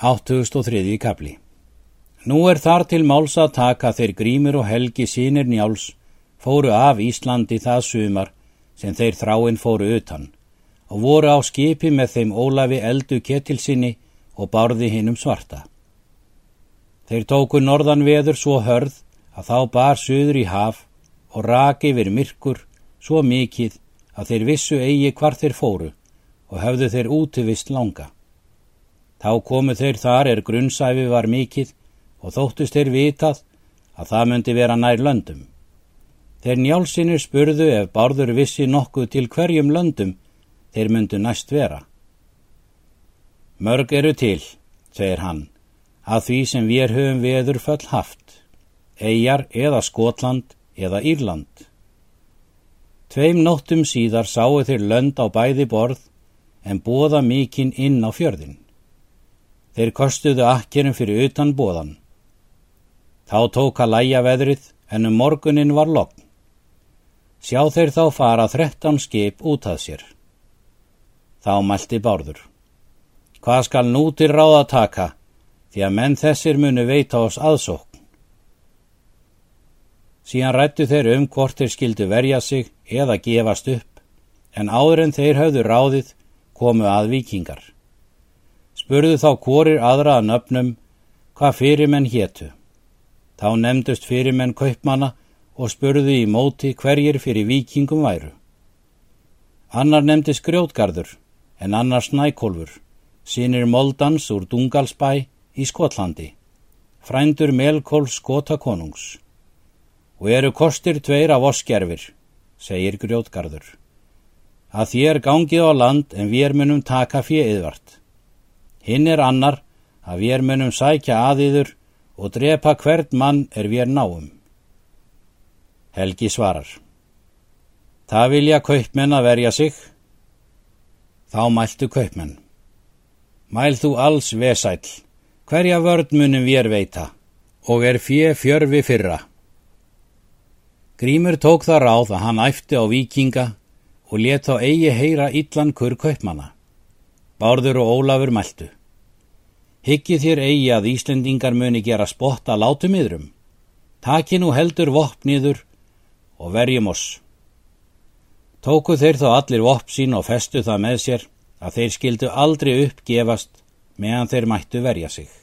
803. kapli Nú er þar til máls að taka þeir grímur og helgi sínir njáls fóru af Íslandi það sumar sem þeir þráinn fóru utan og voru á skipi með þeim Ólafi eldu ketilsinni og barði hinnum svarta. Þeir tóku norðan veður svo hörð að þá bar suður í haf og raki yfir myrkur svo mikið að þeir vissu eigi hvar þeir fóru og höfðu þeir útivist langa. Þá komu þeir þar er grunnsæfi var mikill og þóttust þeir vitað að það myndi vera nær löndum. Þeir njálsinir spurðu ef bárður vissi nokkuð til hverjum löndum þeir myndu næst vera. Mörg eru til, segir hann, að því sem við höfum veður föll haft, eigjar eða Skotland eða Írland. Tveim nóttum síðar sáu þeir lönd á bæði borð en bóða mikinn inn á fjörðin. Þeir kostuðu akkerum fyrir utan bóðan. Þá tók að læja veðrið en um morgunin var logn. Sjá þeir þá fara þrettan skip út að sér. Þá mælti bárður. Hvað skal nú til ráða taka því að menn þessir munu veita oss aðsókn? Síðan rættu þeir um hvort þeir skildu verja sig eða gefast upp en áður en þeir höfðu ráðið komu að vikingar spurðu þá hvorir aðra að nöfnum hvað fyrirmenn hétu. Þá nefndust fyrirmenn kaupmanna og spurðu í móti hverjir fyrir vikingum væru. Annar nefndi skrjótgarður en annar snækólfur, sínir Moldans úr Dungalsbæ í Skotlandi, frændur Melkól Skotakonungs. Og eru kostir tveir af oss gerfir, segir grjótgarður. Að þér gangið á land en við munum taka fjöiðvart. Hinn er annar að við munum sækja aðiður og drepa hvert mann er við náum. Helgi svarar. Það vilja kaupmenn að verja sig. Þá mæltu kaupmenn. Mæl þú alls vesæl, hverja vörd munum við veita og er fjö fjörfi fyrra. Grímur tók það ráð að hann æfti á vikinga og let þá eigi heyra illan kur kaupmanna. Bárður og Ólafur mæltu. Hyggið þér eigi að Íslendingar muni gera spotta látum yðrum. Taki nú heldur vopniður og verjum oss. Tóku þeir þá allir vopn sín og festu það með sér að þeir skildu aldrei uppgefast meðan þeir mættu verja sig.